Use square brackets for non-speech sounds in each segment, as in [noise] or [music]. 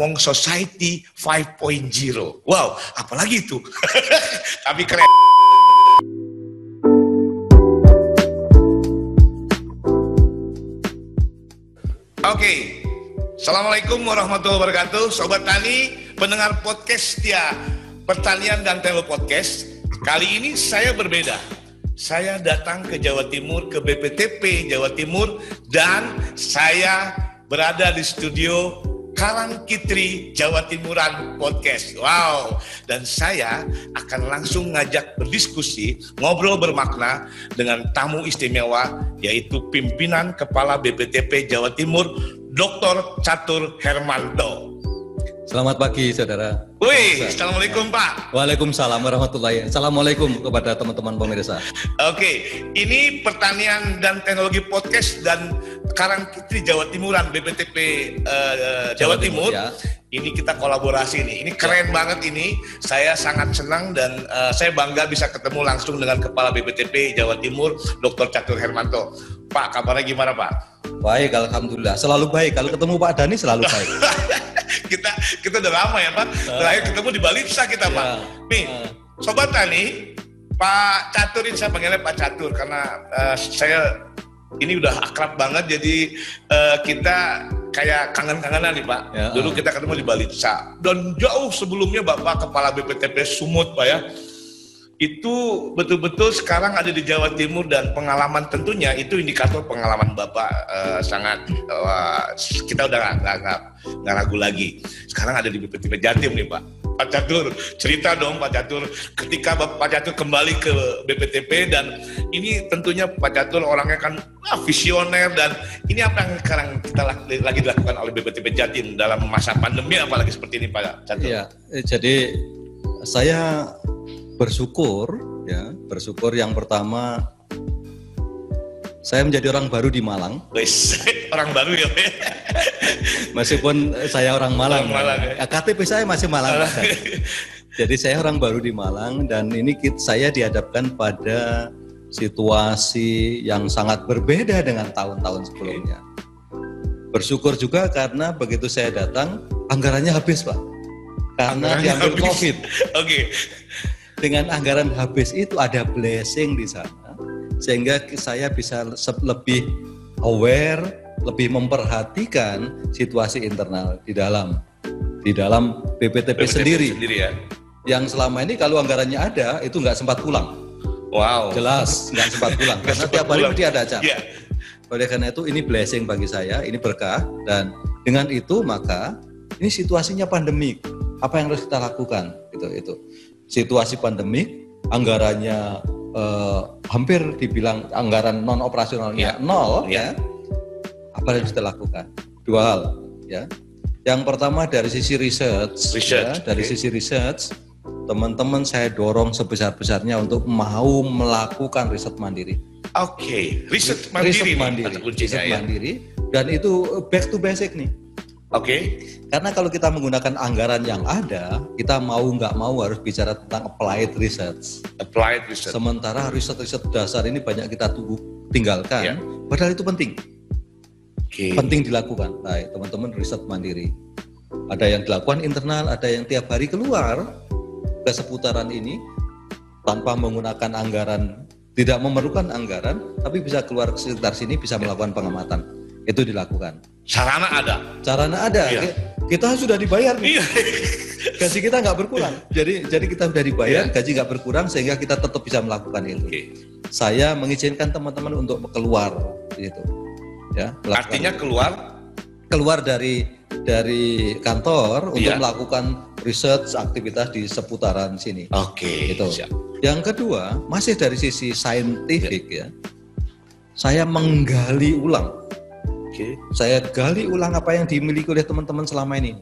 ngomong society 5.0. Wow, apalagi itu? [laughs] Tapi keren. Oke, Assalamualaikum warahmatullahi wabarakatuh, Sobat Tani, pendengar podcast setia Pertanian dan Telo Podcast. Kali ini saya berbeda. Saya datang ke Jawa Timur, ke BPTP Jawa Timur, dan saya berada di studio Karang Kitri Jawa Timuran Podcast. Wow, dan saya akan langsung ngajak berdiskusi, ngobrol bermakna dengan tamu istimewa yaitu pimpinan Kepala BPTP Jawa Timur Dr. Catur Hermanto. Selamat pagi, saudara. Wih, assalamualaikum Pak. Waalaikumsalam warahmatullahi. Assalamualaikum kepada teman-teman pemirsa. Oke, ini pertanian dan teknologi podcast dan Karang Kitri Jawa Timuran BPTP uh, Jawa, Jawa Timur. Timur ya. Ini kita kolaborasi nih. Ini keren ya. banget ini. Saya sangat senang dan uh, saya bangga bisa ketemu langsung dengan Kepala BPTP Jawa Timur, Dr. Catur Hermanto. Pak, kabarnya gimana Pak? Baik, alhamdulillah. Selalu baik. Kalau ketemu Pak Dani selalu baik. [laughs] kita kita udah lama ya Pak. Terakhir ketemu di Balipsa kita Pak. Ya. Nih, sobat tani, Pak Catur ini saya panggilnya Pak Catur karena uh, saya ini udah akrab banget jadi uh, kita kayak kangen-kangenan nih Pak. Ya, Dulu kita ketemu di Balipsa dan jauh sebelumnya Bapak Kepala BPTP Sumut Pak ya itu betul-betul sekarang ada di Jawa Timur dan pengalaman tentunya itu indikator pengalaman Bapak uh, sangat uh, kita udah nggak ragu lagi. Sekarang ada di BPTP Jatim nih Pak. Pak Catur, cerita dong Pak Catur ketika Pak Catur kembali ke BPTP dan ini tentunya Pak Catur orangnya kan ah, visioner dan ini apa yang sekarang kita lagi dilakukan oleh BPTP Jatim dalam masa pandemi apalagi seperti ini Pak Catur. Eh, jadi saya bersyukur ya bersyukur yang pertama saya menjadi orang baru di Malang. Wis, [laughs] orang baru ya. Meskipun saya orang Malang. Orang Malang ya. KTP saya masih Malang. [laughs] Jadi saya orang baru di Malang dan ini saya dihadapkan pada situasi yang sangat berbeda dengan tahun-tahun sebelumnya. Bersyukur juga karena begitu saya datang anggarannya habis, Pak. Karena anggarannya diambil habis. Covid. [laughs] Oke. Okay dengan anggaran habis itu ada blessing di sana sehingga saya bisa lebih aware, lebih memperhatikan situasi internal di dalam di dalam BPTP, BPTP sendiri. sendiri ya. Yang selama ini kalau anggarannya ada itu nggak sempat pulang. Wow. Jelas nggak sempat pulang karena tiap hari dia ada acara. Yeah. Oleh karena itu ini blessing bagi saya, ini berkah dan dengan itu maka ini situasinya pandemik. Apa yang harus kita lakukan? Itu itu situasi pandemik, anggarannya eh, hampir dibilang anggaran non operasionalnya ya. nol ya. ya. Apa yang kita lakukan? Dua hal ya. Yang pertama dari sisi research, research. Ya, dari okay. sisi research, teman-teman saya dorong sebesar-besarnya untuk mau melakukan riset mandiri. Oke, okay. riset mandiri, riset mandiri, riset ya. mandiri, dan itu back to basic nih. Oke. Okay. Karena kalau kita menggunakan anggaran yang ada, kita mau nggak mau harus bicara tentang applied research. Applied research. Sementara riset-riset dasar ini banyak kita tunggu tinggalkan, yeah. padahal itu penting. Okay. Penting dilakukan. Nah, teman-teman riset mandiri. Ada yang dilakukan internal, ada yang tiap hari keluar ke seputaran ini tanpa menggunakan anggaran, tidak memerlukan anggaran, tapi bisa keluar ke sekitar sini bisa melakukan pengamatan. Itu dilakukan. Sarana ada. Sarana ada. Iya. Kita sudah dibayar nih. Iya. gaji kita nggak berkurang. [laughs] Jadi jadi kita sudah dibayar, iya. gaji nggak berkurang sehingga kita tetap bisa melakukan itu. Okay. Saya mengizinkan teman-teman untuk keluar gitu. Ya. Artinya keluar keluar dari dari kantor iya. untuk melakukan research aktivitas di seputaran sini. Oke. Okay. Gitu. Siap. Yang kedua, masih dari sisi saintifik iya. ya. Saya menggali ulang Oke. Saya gali ulang apa yang dimiliki oleh teman-teman selama ini.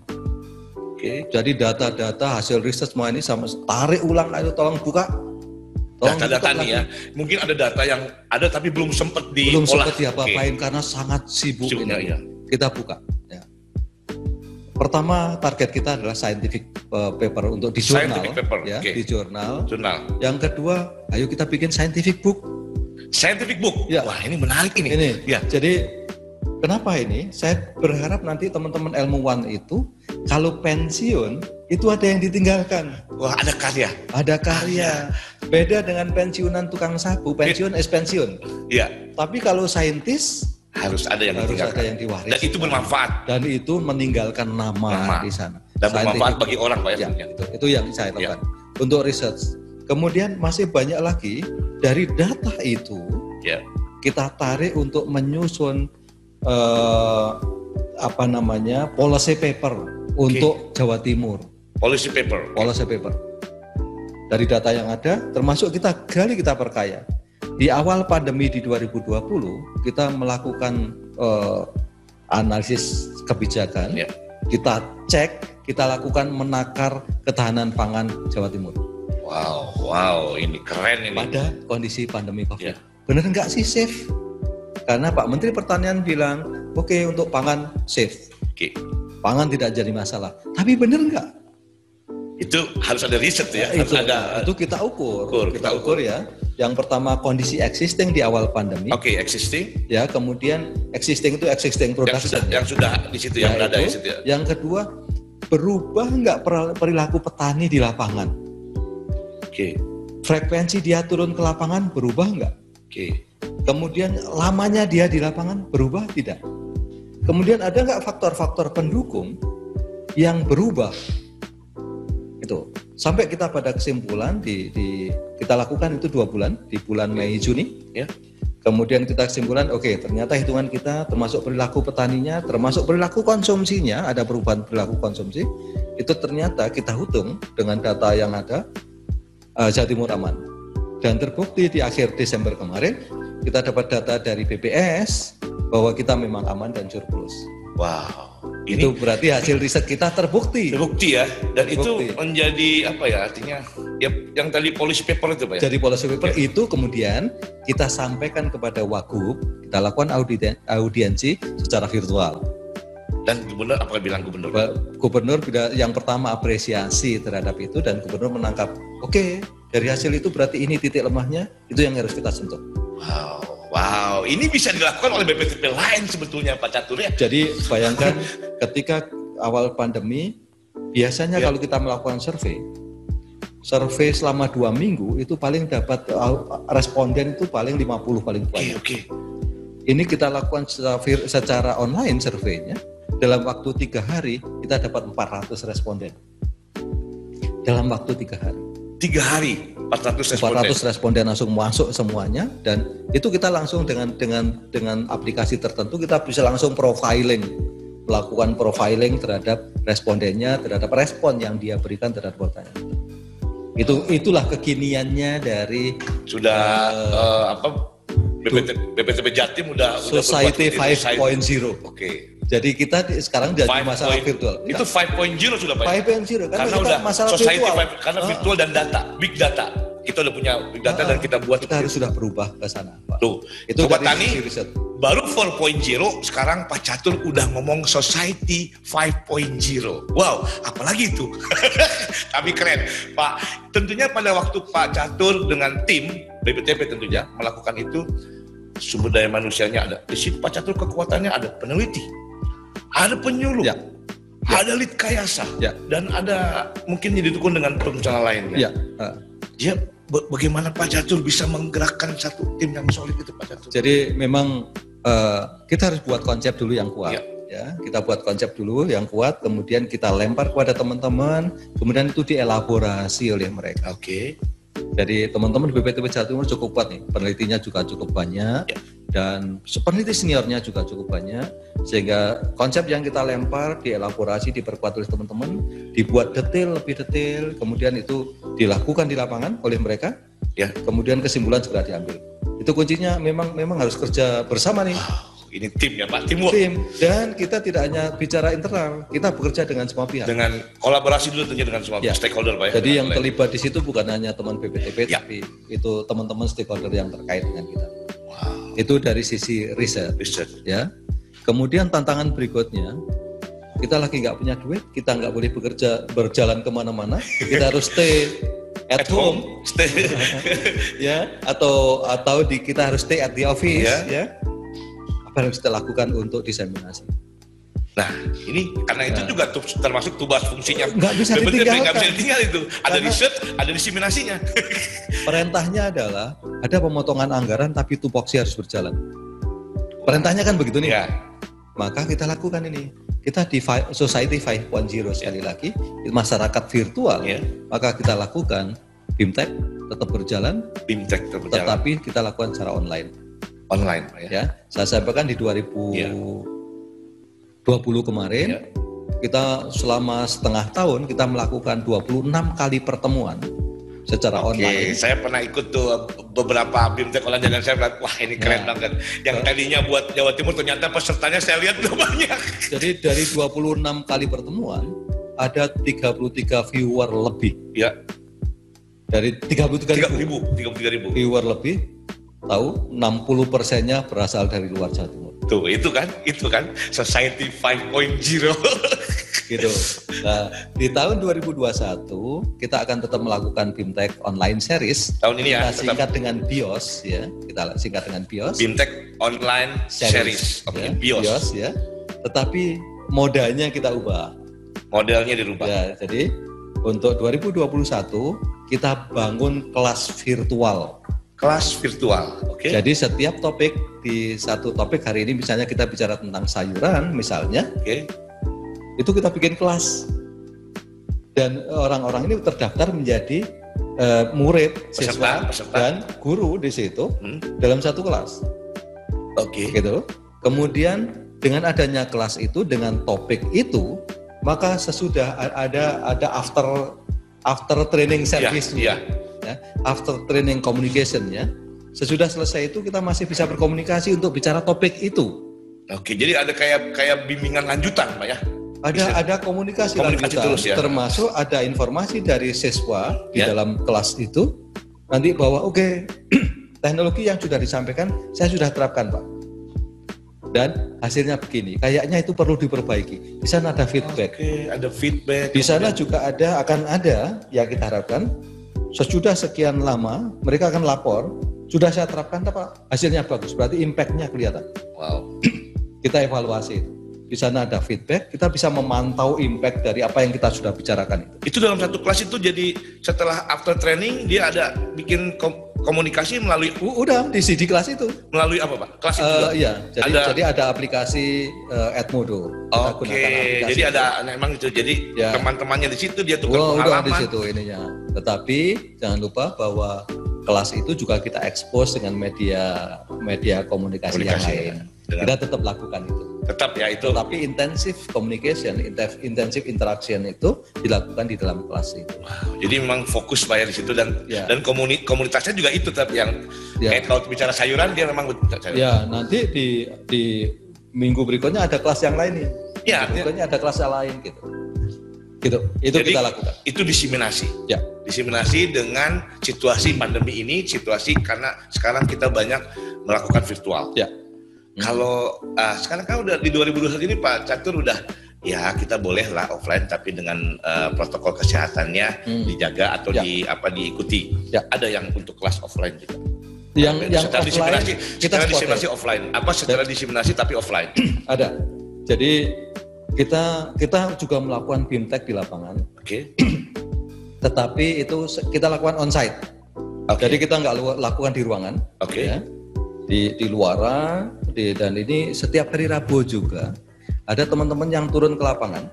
Oke. Jadi data-data hasil riset semua ini sama tarik ulang ayo tolong buka. Data-data nih ya. Mungkin ada data yang ada tapi belum sempat di Belum sempat diapa-apain okay. karena sangat sibuk Sibuknya, ini. Ya. Kita buka. Ya. Pertama target kita adalah scientific uh, paper untuk di jurnal, paper. ya, okay. di jurnal. Jurnal. Yang kedua, ayo kita bikin scientific book. Scientific book. Ya. Wah, ini menarik ini. Ini. Ya. Jadi Kenapa ini? Saya berharap nanti teman-teman ilmuwan itu Kalau pensiun itu ada yang ditinggalkan. Wah, ada karya. Ada karya. Beda dengan pensiunan tukang sapu, pensiun es pensiun. Iya. Tapi kalau saintis harus ada yang harus ada yang diwaris. Dan itu bermanfaat. Dan itu meninggalkan nama, nama. di sana. Dan bermanfaat bagi orang Pak ya. ya itu, itu yang saya lakukan. Ya. Untuk research. Kemudian masih banyak lagi dari data itu ya. kita tarik untuk menyusun uh, apa namanya policy paper okay. untuk Jawa Timur. Policy paper. Policy paper. Dari data yang ada, termasuk kita gali kita perkaya. Di awal pandemi di 2020, kita melakukan uh, analisis kebijakan. Yeah. Kita cek, kita lakukan menakar ketahanan pangan Jawa Timur. Wow, wow, ini keren ini. Pada kondisi pandemi COVID. Yeah. Benar nggak sih safe? Karena Pak Menteri Pertanian bilang, oke okay, untuk pangan safe. Oke. Okay. Pangan tidak jadi masalah. Tapi benar nggak? Itu harus ada riset ya. Itu, harus ada. Itu kita ukur. ukur kita ukur, ya. Yang pertama kondisi existing di awal pandemi. Oke, okay, existing. Ya, kemudian existing itu existing production. Yang sudah, yang sudah di situ yang ya, berada di situ. Ya. Yang kedua berubah nggak perilaku petani di lapangan. Oke. Okay. Frekuensi dia turun ke lapangan berubah nggak? Oke. Kemudian lamanya dia di lapangan berubah tidak? Kemudian ada nggak faktor-faktor pendukung yang berubah? Itu sampai kita pada kesimpulan di, di kita lakukan itu dua bulan di bulan Mei Juni ya. Kemudian kita kesimpulan, oke okay, ternyata hitungan kita termasuk perilaku petaninya, termasuk perilaku konsumsinya, ada perubahan perilaku konsumsi, itu ternyata kita hitung dengan data yang ada, uh, Jawa Timur aman. Dan terbukti di akhir Desember kemarin kita dapat data dari BPS bahwa kita memang aman dan surplus. Wow. Ini itu berarti hasil riset kita terbukti. Terbukti ya. Dan terbukti. itu menjadi apa ya artinya ya yang tadi policy paper itu Pak ya. Jadi policy paper ya. itu kemudian kita sampaikan kepada Wagub, kita lakukan audien, audiensi secara virtual. Dan gubernur apa bilang gubernur? Gubernur yang pertama apresiasi terhadap itu dan gubernur menangkap, oke okay, dari hasil itu berarti ini titik lemahnya, itu yang harus kita sentuh. Wow, wow, ini bisa dilakukan oleh BPTP lain sebetulnya Pak Catur ya. Jadi bayangkan [laughs] ketika awal pandemi, biasanya ya. kalau kita melakukan survei, survei selama dua minggu itu paling dapat uh, responden itu paling 50 paling banyak. Oke, okay, okay. Ini kita lakukan secara, secara online surveinya, dalam waktu tiga hari kita dapat 400 responden. Dalam waktu tiga hari tiga hari 400 responden. 400 responden langsung masuk semuanya dan itu kita langsung dengan dengan dengan aplikasi tertentu kita bisa langsung profiling melakukan profiling terhadap respondennya terhadap respon yang dia berikan terhadap pertanyaan itu itulah kekiniannya dari sudah uh, uh, apa BPT, BPTP Jatim udah Society 5.0 oke okay. Jadi kita sekarang jadi masalah point, virtual. Itu 5.0 sudah Pak. 5.0 karena, karena udah masalah society virtual. 5, karena virtual dan data, big data. Kita udah punya big data dan kita buat kita harus sudah berubah ke sana, Pak. Tuh, itu Sobat Tani baru 4.0 sekarang Pak Catur udah ngomong society 5.0. Wow, apalagi itu. [laughs] Tapi keren, Pak. Tentunya pada waktu Pak Catur dengan tim BPTP tentunya melakukan itu sumber daya manusianya ada. Di situ Pak Catur kekuatannya ada peneliti, ada penyuluh, ya. Ya. ada lead kayasa, ya. dan ada mungkin didukung dengan perencana lain. Ya. Uh. Dia bagaimana Pak Catur bisa menggerakkan satu tim yang solid itu Pak Catur? Jadi memang uh, kita harus buat konsep dulu yang kuat. Ya. ya kita buat konsep dulu yang kuat, kemudian kita lempar kepada teman-teman, kemudian itu dielaborasi oleh mereka. Oke. Okay. Jadi teman-teman BPTP Jawa Timur cukup kuat nih, penelitinya juga cukup banyak. Ya. Dan peneliti seniornya juga cukup banyak. Sehingga konsep yang kita lempar dielaborasi diperkuat oleh teman-teman dibuat detail lebih detail kemudian itu dilakukan di lapangan oleh mereka ya. kemudian kesimpulan segera diambil. Itu kuncinya. Memang memang harus kerja bersama nih ini tim ya Pak, tim Tim dan kita tidak hanya bicara internal, kita bekerja dengan semua pihak. Dengan kolaborasi dulu tentunya dengan semua ya. stakeholder Pak ya. Jadi yang terlibat di situ bukan hanya teman BPTP ya. tapi itu teman-teman stakeholder yang terkait dengan kita. Itu dari sisi riset. Riset. Ya. Kemudian tantangan berikutnya, kita lagi nggak punya duit, kita nggak boleh bekerja berjalan ke mana-mana, kita harus stay at, at home, home. stay [laughs] ya atau atau di kita harus stay at the office yeah. ya apa yang kita lakukan untuk diseminasi Nah, ini karena itu nah. juga termasuk tugas fungsinya. Nggak bisa ditinggalkan. Nggak bisa ditinggal itu. Ada karena riset, ada diseminasinya. [laughs] perintahnya adalah ada pemotongan anggaran tapi tupoksi harus berjalan. Perintahnya kan begitu nih. Ya. Maka kita lakukan ini. Kita di Society 5.0 sekali lagi, masyarakat virtual, ya. maka kita lakukan BIMTEK tetap berjalan, BIMTEK tetap berjalan. tetapi kita lakukan secara online. Online, ya. ya. Saya sampaikan di 2000 ya 20 kemarin ya. kita selama setengah tahun kita melakukan 26 kali pertemuan secara Oke, online. saya pernah ikut tuh beberapa bimtek online dan saya bilang, wah ini keren nah, banget. Yang uh, tadinya buat Jawa Timur ternyata pesertanya saya lihat udah banyak. Jadi dari 26 kali pertemuan ada 33 viewer lebih. Ya. Dari 33 ribu, 33 ribu. Viewer lebih, tahu 60 persennya berasal dari luar Jawa Timur. Tuh, itu kan, itu kan Society 5.0. [laughs] gitu. Nah, di tahun 2021 kita akan tetap melakukan BIMTEK online series. Tahun ini ya. Kita singkat dengan BIOS ya. Kita singkat dengan BIOS. BIMTEK online series. series. Okay, ya, BIOS. BIOS ya. Tetapi modalnya kita ubah. Modelnya dirubah. Ya, jadi untuk 2021 kita bangun kelas virtual kelas virtual. Oke. Okay. Jadi setiap topik di satu topik hari ini misalnya kita bicara tentang sayuran misalnya. Oke. Okay. Itu kita bikin kelas. Dan orang-orang ini terdaftar menjadi uh, murid, peserta, siswa peserta. dan guru di situ hmm. dalam satu kelas. Oke. Okay. Gitu. Kemudian dengan adanya kelas itu dengan topik itu maka sesudah ada ada after after training iya, service. Ya, ya, after training communication ya. Sesudah selesai itu kita masih bisa berkomunikasi untuk bicara topik itu. Oke, jadi ada kayak kayak bimbingan lanjutan, Pak ya? Ada bisa, ada komunikasi, komunikasi lanjutan, terus ya. Termasuk ada informasi dari siswa di ya. dalam kelas itu nanti bahwa oke okay, [clears throat] teknologi yang sudah disampaikan saya sudah terapkan, Pak. Dan hasilnya begini, kayaknya itu perlu diperbaiki. Di sana ada feedback. Oke, ada feedback. Di sana juga ada akan ada yang kita harapkan Sesudah sekian lama, mereka akan lapor, sudah saya terapkan apa? Hasilnya bagus, berarti impact-nya kelihatan. Wow. [clears throat] kita evaluasi itu. Di sana ada feedback, kita bisa memantau impact dari apa yang kita sudah bicarakan itu. Itu dalam satu kelas itu jadi setelah after training dia ada bikin komunikasi melalui udah di CD kelas itu melalui apa pak kelas itu uh, iya jadi ada, jadi ada aplikasi uh, Edmodo oke okay. jadi ada memang itu jadi ya. teman-temannya di situ dia tukar oh, pengalaman udah di situ ininya tetapi jangan lupa bahwa kelas itu juga kita expose dengan media media komunikasi, komunikasi yang lain ya. Kita tetap lakukan itu tetap ya itu. Tapi intensif communication, intensif interaction itu dilakukan di dalam kelas itu. Wow, jadi memang fokus bayar di situ dan ya. dan komuni, komunitasnya juga itu tapi yang ya. kayak kalau bicara sayuran dia memang sayuran. Ya, nanti di di minggu berikutnya ada kelas yang lain nih. Ya, berikutnya ada kelas yang lain gitu. Gitu. Itu Jadi, kita lakukan. Itu diseminasi. Ya. Diseminasi dengan situasi pandemi ini, situasi karena sekarang kita banyak melakukan virtual. Ya Hmm. Kalau uh, sekarang kan udah di 2021 ini Pak Catur udah ya kita boleh lah offline tapi dengan uh, protokol kesehatannya hmm. dijaga atau ya. di apa diikuti. Ya. Ada yang untuk kelas offline juga. Yang nah, yang secara offline kita secara diseminasi offline. Apa secara diseminasi tapi offline? [clears throat] Ada. Jadi kita kita juga melakukan bimtek di lapangan. Oke. Okay. [clears throat] Tetapi itu kita lakukan onsite. Okay. Jadi kita nggak lakukan di ruangan. Oke. Okay. Ya di di luaran di, dan ini setiap hari Rabu juga ada teman-teman yang turun ke lapangan.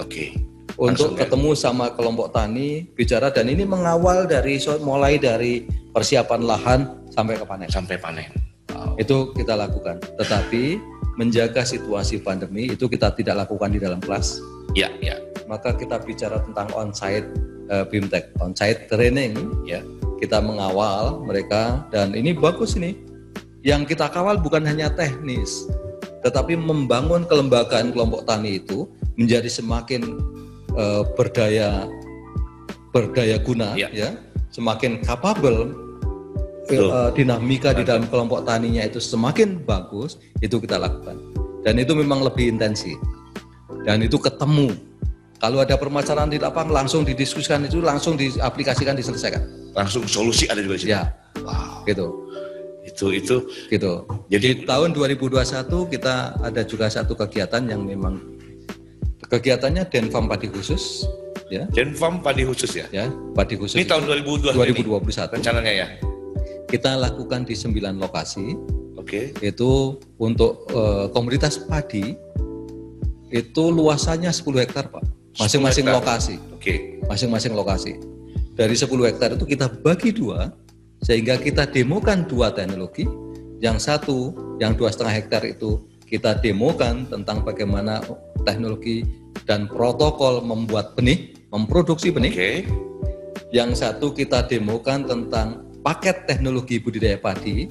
Oke. Okay. Untuk Langsung, ketemu ya? sama kelompok tani bicara dan ini mengawal dari mulai dari persiapan lahan sampai ke panen. Sampai panen. Wow. Itu kita lakukan. Tetapi menjaga situasi pandemi itu kita tidak lakukan di dalam kelas. Ya, ya. Maka kita bicara tentang onsite uh, BIMTEK, onsite training ya. Kita mengawal mereka dan ini bagus ini yang kita kawal bukan hanya teknis, tetapi membangun kelembagaan kelompok tani itu menjadi semakin uh, berdaya berdaya guna, ya, ya semakin capable uh, dinamika di dalam kelompok taninya itu semakin bagus, itu kita lakukan. Dan itu memang lebih intensif. Dan itu ketemu. Kalau ada permasalahan di lapangan langsung didiskusikan itu langsung diaplikasikan diselesaikan. Langsung solusi ada juga di situ. Ya. Wow. Gitu itu itu gitu. Jadi tahun 2021 kita ada juga satu kegiatan yang memang Kegiatannya Denfam Padi Khusus, ya. Denfam Padi Khusus ya. Ya, Padi Khusus. Ini tahun 2020 2021. rencananya ya. Kita lakukan di 9 lokasi. Oke. Okay. Itu untuk uh, komunitas padi itu luasannya 10 hektar, Pak. Masing-masing lokasi. Oke. Okay. Masing-masing lokasi. Dari 10 hektar itu kita bagi dua sehingga kita demokan dua teknologi. Yang satu, yang dua setengah hektar itu kita demokan tentang bagaimana teknologi dan protokol membuat benih, memproduksi benih. Okay. Yang satu kita demokan tentang paket teknologi budidaya padi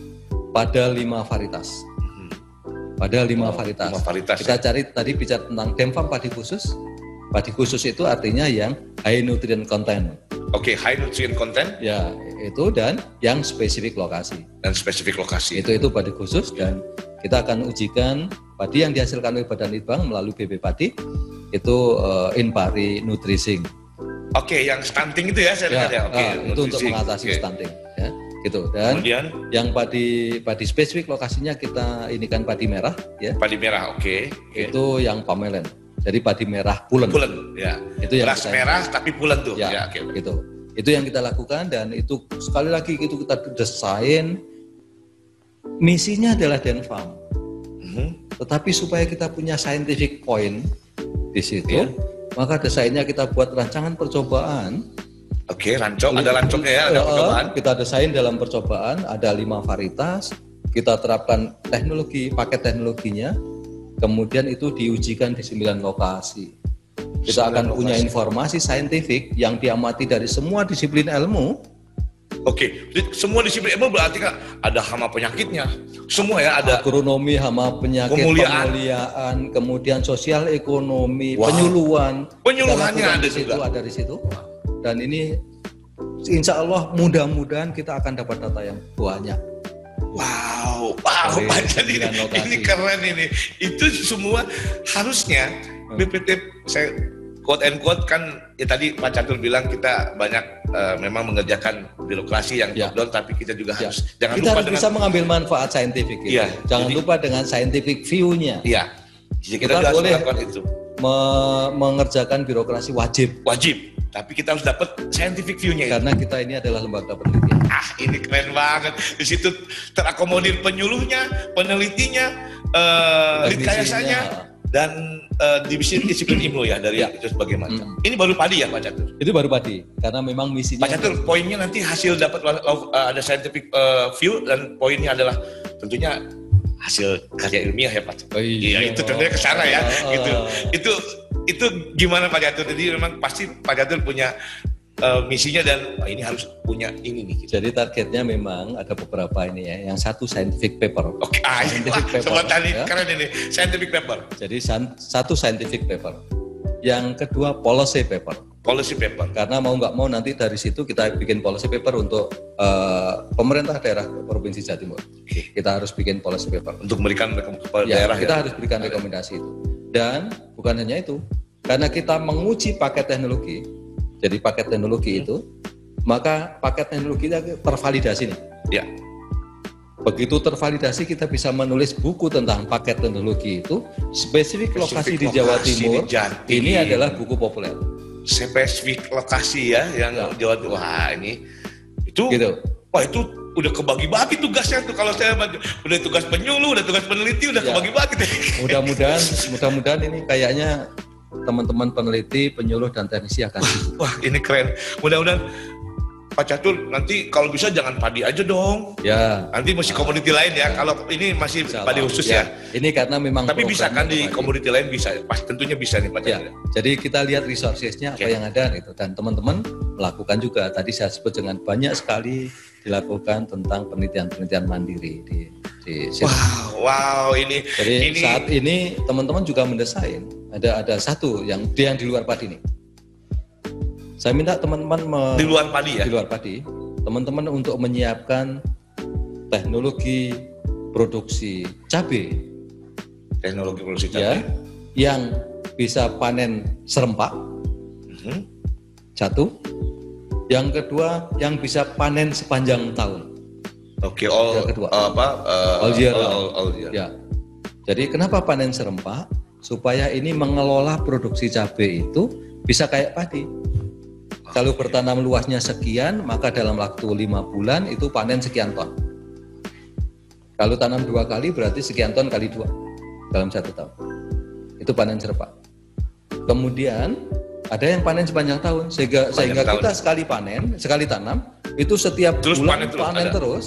pada lima varietas. Hmm. Pada lima varietas. Lima varietas. Kita ya? cari tadi bicara tentang demfam padi khusus. Padi khusus itu artinya yang high nutrient content. Oke, okay, high nutrient content. Ya, itu dan yang spesifik lokasi. Dan spesifik lokasi. Itu itu padi khusus dan kita akan ujikan padi yang dihasilkan oleh Badan Litbang melalui BB Padi itu uh, Inpari Nutrising. Oke, okay, yang stunting itu ya saya ya, ya. Oke, okay, uh, itu untuk mengatasi okay. stunting ya. Gitu. Dan Kemudian yang padi padi spesifik lokasinya kita ini kan padi merah ya. Padi merah, oke. Okay. Okay. Itu yang pamelen. Jadi padi merah pulen. Pulen, ya. Itu yang Beras merah tapi pulen tuh. Ya, ya okay. gitu. Itu yang kita lakukan dan itu sekali lagi itu kita desain misinya adalah Denfarm. Mm-hmm. Tetapi supaya kita punya scientific point di situ, yeah. maka desainnya kita buat rancangan percobaan. Oke, okay, rancok ada rancoknya ya, ada percobaan. Kita desain dalam percobaan ada lima varietas. Kita terapkan teknologi, paket teknologinya. Kemudian itu diujikan di sembilan lokasi. Kita akan lokasi. punya informasi saintifik yang diamati dari semua disiplin ilmu Oke, okay. semua disiplin ilmu berarti kan ada hama penyakitnya. Semua ya ada agronomi, hama penyakit, pemuliaan, pemuliaan kemudian sosial ekonomi, wow. penyuluhan. Penyuluhannya ada di situ, juga. ada di situ. Dan ini insya Allah mudah-mudahan kita akan dapat data yang banyak. Wow, wow, [laughs] jadi ini keren ini. Itu semua harusnya BPT saya quote and quote kan ya tadi Pak Catur bilang kita banyak uh, memang mengerjakan birokrasi yang ya. top down tapi kita juga ya. harus jangan kita lupa harus dengan, bisa mengambil manfaat saintifik. Ya, jangan jadi, lupa dengan scientific view-nya. Iya. Jadi kita, kita boleh itu. Me mengerjakan birokrasi wajib. Wajib. Tapi kita harus dapat scientific view-nya. Karena kita ini adalah lembaga penelitian. Ah, ini keren banget. Di situ terakomodir penyuluhnya, penelitinya, uh, rekayasanya, dan uh, divisi disiplin ilmu ya dari ya. itu sebagai macam. Hmm. Ini baru padi ya Pak Catur? Itu baru padi karena memang misinya. Pak Catur poinnya nanti hasil dapat uh, ada scientific uh, view dan poinnya adalah tentunya hasil karya ilmiah ya Pak. Oh, iya. iya itu tentunya ke sana ya. Oh. Gitu. Itu itu gimana Pak Catur? Jadi memang pasti Pak Catur punya uh, misinya dan oh, ini harus punya ini nih. Gitu. Jadi targetnya memang ada beberapa ini ya. Yang satu scientific paper. Oke, okay. ah, scientific wah, paper. tadi ya. keren ini scientific paper. Jadi satu scientific paper. Yang kedua policy paper. Policy paper. Karena mau nggak mau nanti dari situ kita bikin policy paper untuk uh, pemerintah daerah provinsi Jawa Timur. Kita harus bikin policy paper. Untuk memberikan kepada ya, daerah. Kita ya? harus berikan rekomendasi itu. Dan bukan hanya itu, karena kita menguji paket teknologi, jadi paket teknologi hmm. itu, maka paket teknologi itu tervalidasi nih. Ya. Begitu tervalidasi kita bisa menulis buku tentang paket teknologi itu spesifik, spesifik lokasi, lokasi di Jawa Timur. Di ini adalah buku populer. Spesifik lokasi ya yang ya. Jawa. Wah ini itu. Gitu. Wah itu udah kebagi-bagi tugasnya tuh kalau saya udah tugas penyuluh, udah tugas peneliti, udah ya. kebagi-bagi. [laughs] Mudah-mudahan, mudah-mudahan ini kayaknya teman-teman peneliti, penyuluh dan teknisi akan wah, wah ini keren. Mudah-mudahan Pak Catur nanti kalau bisa jangan padi aja dong. Ya. Nanti masih komoditi lain ya. Kalau ini masih padi khusus ya. ya. Ini karena memang. Tapi bisa kan di komoditi lain bisa. Pas tentunya bisa nih Pak ya. Jadi kita lihat resourcesnya apa yang ada itu dan teman-teman melakukan juga. Tadi saya sebut dengan banyak sekali dilakukan tentang penelitian-penelitian mandiri di di sini. Wow, wow ini. Jadi ini... saat ini teman-teman juga mendesain ada ada satu yang dia yang di luar padi nih. Saya minta teman-teman di luar padi ya. Di luar padi, teman-teman untuk menyiapkan teknologi produksi cabai. Teknologi produksi cabai. Ya, yang bisa panen serempak. Hmm. Satu. Yang kedua, yang bisa panen sepanjang tahun. Oke, okay, all yang kedua. Uh, apa? Uh, all year. All, all, all year. Ya. Jadi kenapa panen serempak? supaya ini mengelola produksi cabai itu bisa kayak padi. Kalau bertanam luasnya sekian, maka dalam waktu lima bulan itu panen sekian ton. Kalau tanam dua kali berarti sekian ton kali dua dalam satu tahun. Itu panen serba. Kemudian ada yang panen sepanjang tahun sehingga sepanjang sehingga tahun. kita sekali panen, sekali tanam itu setiap terus bulan panen terus, panen terus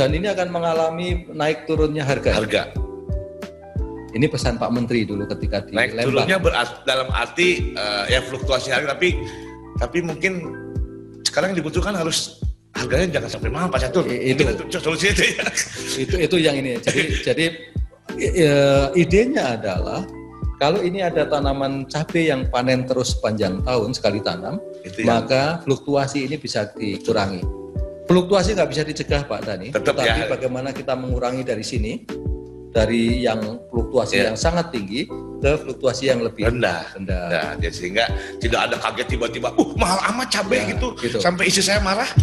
dan ini akan mengalami naik turunnya harga. Harga. Ini pesan Pak Menteri dulu ketika di naik Lembang. turunnya dalam arti uh, ya fluktuasi harga tapi tapi mungkin sekarang yang dibutuhkan harus harganya jangan sampai mahal Pak Catur. Itu, itu solusi itu ya. [laughs] Itu itu yang ini. Jadi [laughs] jadi e, idenya adalah kalau ini ada tanaman cabai yang panen terus sepanjang tahun sekali tanam, itu maka fluktuasi ini bisa dikurangi. Fluktuasi nggak bisa dicegah Pak Dani, Tetap tetapi ya. bagaimana kita mengurangi dari sini, dari yang fluktuasi ya. yang sangat tinggi ke fluktuasi yang lebih rendah. rendah. Nah, ya, sehingga tidak ada kaget tiba-tiba, uh mahal amat cabai ya, gitu. gitu, sampai istri saya marah. [laughs]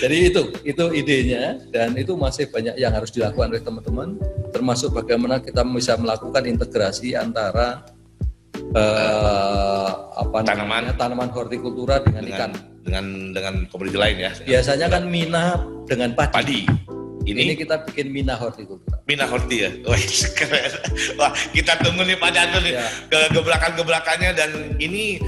Jadi itu, itu idenya dan itu masih banyak yang harus dilakukan oleh teman-teman, termasuk bagaimana kita bisa melakukan integrasi antara uh, apa tanaman namanya, tanaman hortikultura dengan, dengan ikan dengan dengan komoditi lain ya. Biasanya kan mina dengan padi. padi. Ini, ini kita bikin mina hortikultura. Mina horti ya. Wah, keren. Wah, kita tunggu nih Pak Jantung nih ya. ke gebrakan-gebrakannya dan ini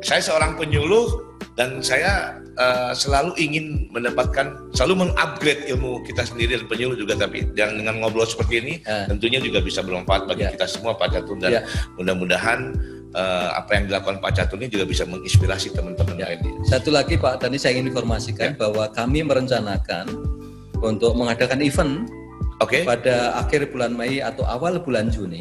saya seorang penyuluh dan saya uh, selalu ingin mendapatkan selalu mengupgrade ilmu kita sendiri dan penyuluh juga tapi yang dengan ngobrol seperti ini ya. tentunya juga bisa bermanfaat bagi ya. kita semua Pak Catur dan ya. mudah-mudahan uh, apa yang dilakukan Pak Catur ini juga bisa menginspirasi teman-teman ya. lain. Satu lagi Pak, tadi saya ingin informasikan ya. bahwa kami merencanakan untuk mengadakan event okay. pada akhir bulan Mei atau awal bulan Juni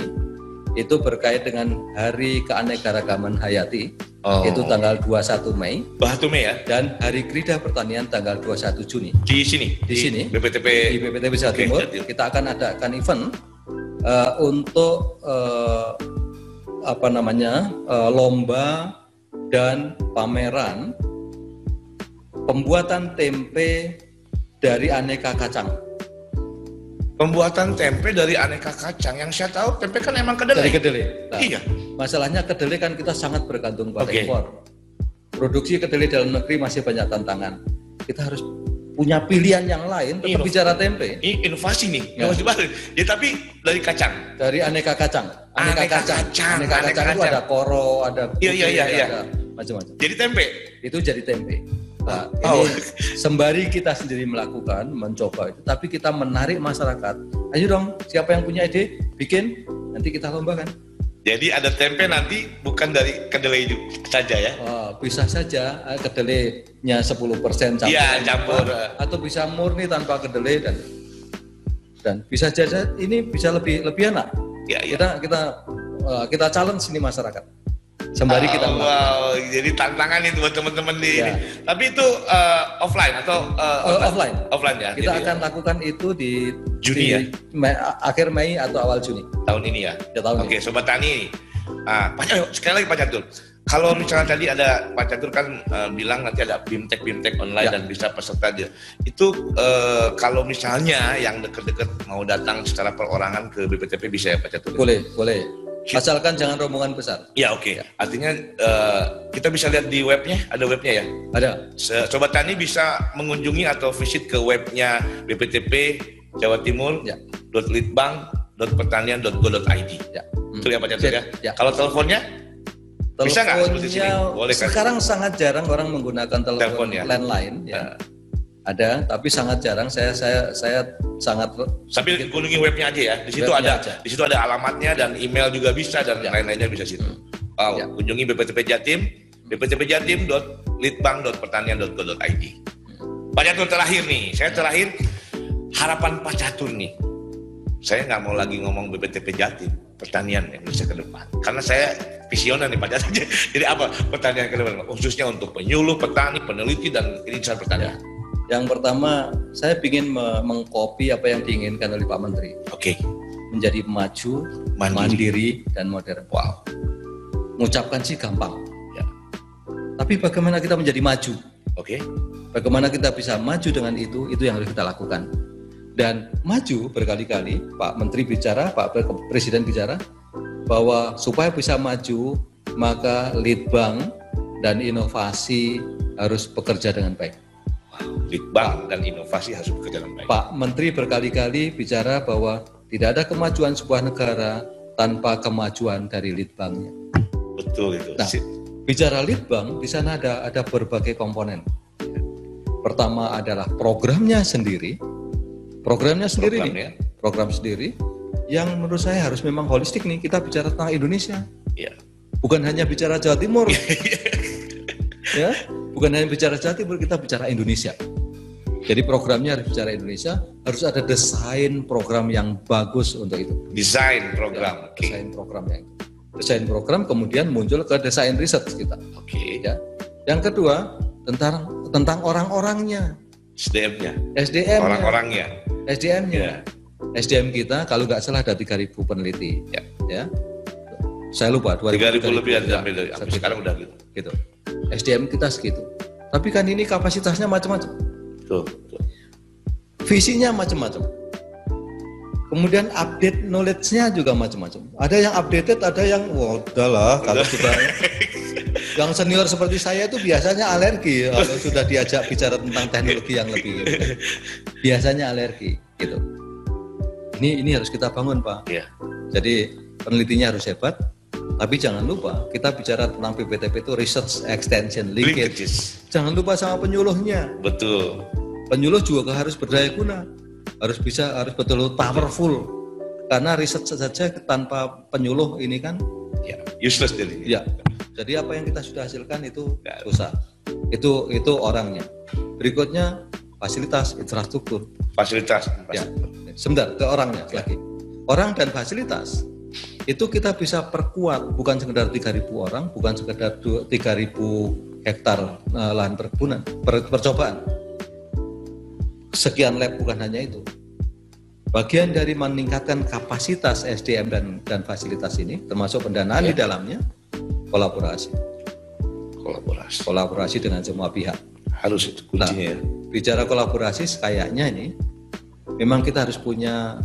itu berkait dengan Hari Keanekaragaman Hayati oh. itu tanggal 21 Mei. 21 Mei ya. Dan Hari Krida Pertanian tanggal 21 Juni. Di sini. Di, di sini. BPTP. Di BPTP Jawa okay, Timur kita akan adakan event uh, untuk uh, apa namanya uh, lomba dan pameran pembuatan tempe dari aneka kacang. Pembuatan tempe dari aneka kacang. Yang saya tahu tempe kan emang kedelai. Dari kedelai. Nah, iya. Masalahnya kedelai kan kita sangat bergantung pada okay. impor. Produksi kedelai dalam negeri masih banyak tantangan. Kita harus punya pilihan yang lain tetap bicara tempe. Ini inovasi nih, ya. inovasi baru. Ya tapi dari kacang. Dari aneka kacang. Aneka, aneka kacang. kacang. Aneka, aneka kacang, kacang itu ada koro, ada iya, iya, iya, iya. Macam-macam. Jadi tempe. Itu jadi tempe. Nah, oh. ini sembari kita sendiri melakukan, mencoba itu, tapi kita menarik masyarakat. Ayo dong, siapa yang punya ide, bikin, nanti kita lombakan. Jadi ada tempe nanti bukan dari kedelai saja ya? Oh, bisa saja eh, kedelainya 10% campur. Iya, campur. Atau bisa murni tanpa kedelai dan dan bisa saja ini bisa lebih lebih enak. Ya, ya. Kita kita eh, kita challenge ini masyarakat sembari kita oh, wow. Jadi tantangan itu buat teman-teman di ya. ini. Tapi itu uh, offline atau uh, online? offline. Offline ya kita akan ya. lakukan itu di Juni di ya Mei, akhir Mei atau awal Juni. Tahun ini ya, ya tahun oke sobat tani ah Pak sekali lagi Pak Catur kalau misalnya tadi ada Pak Catur kan uh, bilang nanti ada bimtek bimtek online ya. dan bisa peserta dia. Itu uh, kalau misalnya yang deket-deket mau datang secara perorangan ke BPTP bisa ya Pak Catur boleh boleh Asalkan jangan rombongan besar. Ya oke. Okay. Ya. Artinya uh, kita bisa lihat di webnya, ada webnya ya? Ada. Sobat Tani bisa mengunjungi atau visit ke webnya BPTP Jawa Timur. Ya. .litbang.pertanian.go.id. Ya. Hmm. Itu ya Pak Catur ya? ya. Kalau teleponnya? Bisa nggak seperti sini? Boleh kan? Sekarang sangat jarang orang menggunakan telepon, telepon ya? landline. Ya. Uh ada tapi sangat jarang saya saya saya sangat tapi kunjungi webnya aja ya. Di situ ada aja. di situ ada alamatnya dan email juga bisa dan ya. lain-lainnya bisa situ. Hmm. wow ya. kunjungi BPTP Jatim bptpjatim.litbang.pertanian.go.id hmm. Pak Catur terakhir nih. Saya terakhir harapan Pak Catur nih. Saya nggak mau lagi ngomong BPTP Jatim pertanian Indonesia ke depan. Karena saya visioner nih Pak Catur [laughs] jadi apa? Pertanian ke depan. Khususnya untuk penyuluh petani peneliti dan insan pertanian. ya yang pertama, saya ingin mengkopi apa yang diinginkan oleh Pak Menteri. Oke. Okay. Menjadi maju, mandiri. mandiri, dan modern. Wow. Mengucapkan sih gampang. Ya. Tapi bagaimana kita menjadi maju? Oke. Okay. Bagaimana kita bisa maju dengan itu? Itu yang harus kita lakukan. Dan maju berkali-kali Pak Menteri bicara, Pak Presiden bicara bahwa supaya bisa maju maka lead bank dan inovasi harus bekerja dengan baik. Lead bank dan inovasi harus bekerja dengan baik. Pak Menteri berkali-kali bicara bahwa tidak ada kemajuan sebuah negara tanpa kemajuan dari lead banknya. Betul itu. Nah, bicara lead bank di sana ada ada berbagai komponen. Pertama adalah programnya sendiri, programnya sendiri program, nih, ya. program sendiri yang menurut saya harus memang holistik nih. Kita bicara tentang Indonesia, ya. bukan hanya bicara Jawa Timur, [laughs] ya, bukan hanya bicara Jawa Timur, kita bicara Indonesia. Jadi programnya harus bicara Indonesia, harus ada desain program yang bagus untuk itu. Desain program, ya, desain program yang desain program kemudian muncul ke desain riset kita. Oke. Okay. Ya. Yang kedua tentang tentang orang-orangnya. SDM-nya. SDM. Orang-orangnya. SDM-nya. Ya. SDM kita kalau nggak salah ada 3.000 peneliti. Ya. ya. Saya lupa 2.000 lebih ada sampai, sampai sekarang udah gitu. gitu. SDM kita segitu. Tapi kan ini kapasitasnya macam-macam. Tuh, Visinya macam-macam. Kemudian update knowledge-nya juga macam-macam. Ada yang updated, ada yang wah udahlah kalau sudah yang senior seperti saya itu biasanya alergi kalau sudah diajak bicara tentang teknologi yang lebih gitu. biasanya alergi gitu ini ini harus kita bangun pak ya. jadi penelitinya harus hebat tapi jangan lupa kita bicara tentang PPTP itu research extension linkage Linkages. jangan lupa sama penyuluhnya betul penyuluh juga harus berdaya guna harus bisa harus betul powerful karena riset saja tanpa penyuluh ini kan ya useless jadi ya jadi apa yang kita sudah hasilkan itu susah. Itu itu orangnya. Berikutnya fasilitas infrastruktur. Fasilitas. Ya. Sebentar ke orangnya ya. lagi. Orang dan fasilitas itu kita bisa perkuat bukan sekedar 3.000 orang, bukan sekedar 3.000 hektar uh, lahan perkebunan, per, percobaan. Sekian lab bukan hanya itu. Bagian dari meningkatkan kapasitas SDM dan dan fasilitas ini, termasuk pendanaan ya. di dalamnya, kolaborasi. Kolaborasi. Kolaborasi dengan semua pihak. Harus itu kuncinya. Nah, ya. bicara kolaborasi kayaknya ini memang kita harus punya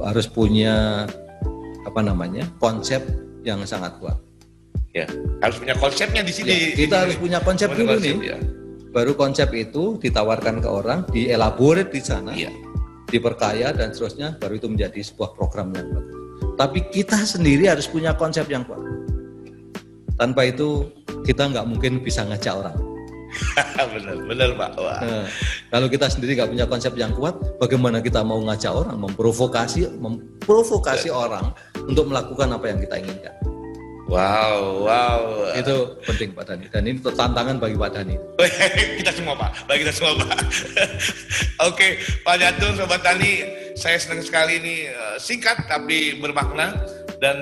harus punya apa namanya konsep yang sangat kuat. Ya, harus punya konsepnya di sini. Ya, kita harus punya konsep dulu konsep, nih. Ya. Baru konsep itu ditawarkan ke orang, dielaborate di sana, ya. diperkaya dan seterusnya, baru itu menjadi sebuah program yang bagus. Tapi kita sendiri harus punya konsep yang kuat. Tanpa itu kita nggak mungkin bisa ngajak orang. [laughs] benar, benar Pak. Wah. Nah, kalau kita sendiri nggak punya konsep yang kuat, bagaimana kita mau ngajak orang, memprovokasi, memprovokasi ya. orang untuk melakukan apa yang kita inginkan. Wow, wow. Itu penting Pak Dani. Dan ini tantangan bagi Pak Dani. [laughs] kita semua Pak, bagi kita semua Pak. [laughs] Oke, Pak Jatuh, Sobat Dani, saya senang sekali ini eh, singkat tapi bermakna dan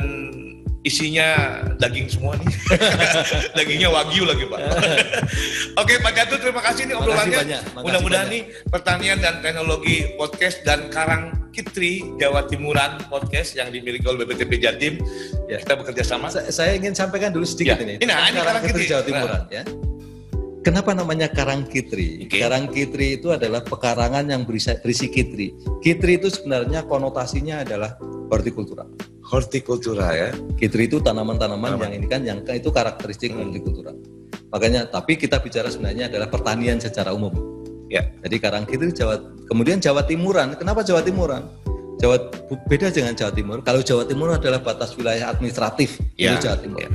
isinya daging semua nih. [laughs] Dagingnya wagyu lagi Pak. [laughs] Oke Pak Jatuh terima kasih nih obrolannya. Mudah-mudahan nih pertanian dan teknologi podcast dan Karang Kitri Jawa Timuran podcast yang dimiliki oleh BPTP Jatim. Ya. Kita bekerja sama. Saya, saya ingin sampaikan dulu sedikit ya. ini. Ini, nah, ini Karang, Karang Kitri Jawa Timuran nah. ya. Kenapa namanya Karang Kitri? Okay. Karang Kitri itu adalah pekarangan yang berisi, berisi kitri. Kitri itu sebenarnya konotasinya adalah hortikultura hortikultura ya. Kitri itu tanaman-tanaman yang ini kan yang itu karakteristik hmm. hortikultura. Makanya tapi kita bicara sebenarnya adalah pertanian secara umum. Ya. Jadi Karang Kitri Jawa kemudian Jawa Timuran. Kenapa Jawa Timuran? Jawa beda dengan Jawa Timur. Kalau Jawa Timur adalah batas wilayah administratif ya. itu Jawa Timur. Ya.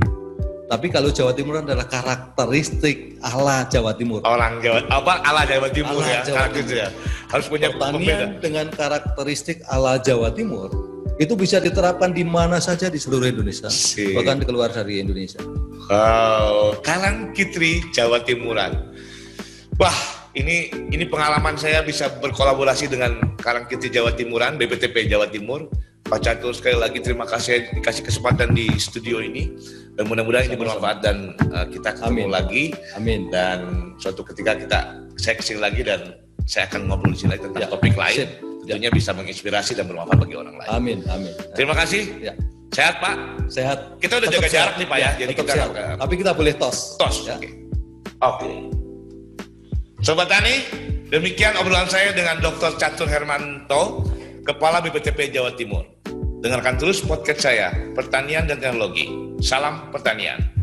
Tapi kalau Jawa Timur adalah karakteristik ala Jawa Timur. Orang Jawa apa ala Jawa Timur ala ya. Jawa Timur. ya. Harus punya pertanian dengan karakteristik ala Jawa Timur itu bisa diterapkan di mana saja di seluruh Indonesia, si. bahkan keluar dari Indonesia. Wow, Karang Kitri Jawa Timuran. Wah, ini ini pengalaman saya bisa berkolaborasi dengan Karang Kitri Jawa Timuran, BPTP Jawa Timur. Pak Catur sekali lagi terima kasih dikasih kesempatan di studio ini dan mudah-mudahan ini bermanfaat dan uh, kita ketemu Amin. lagi. Amin. Dan suatu ketika kita saya ke sini lagi dan saya akan ngobrol di sini tentang ya. topik lain. Sip tentunya bisa menginspirasi dan bermanfaat bagi orang lain. Amin, amin. Terima kasih. Ya. Sehat Pak. Sehat. Kita udah Tetap jaga sehat. jarak nih Pak ya. ya Jadi kita sehat. Tapi kita boleh tos. Tos. Ya. Oke. Okay. Okay. Sobat Tani, Demikian obrolan saya dengan Dr. Catur Hermanto, Kepala BPTP Jawa Timur. Dengarkan terus podcast saya, Pertanian dan Teknologi. Salam Pertanian.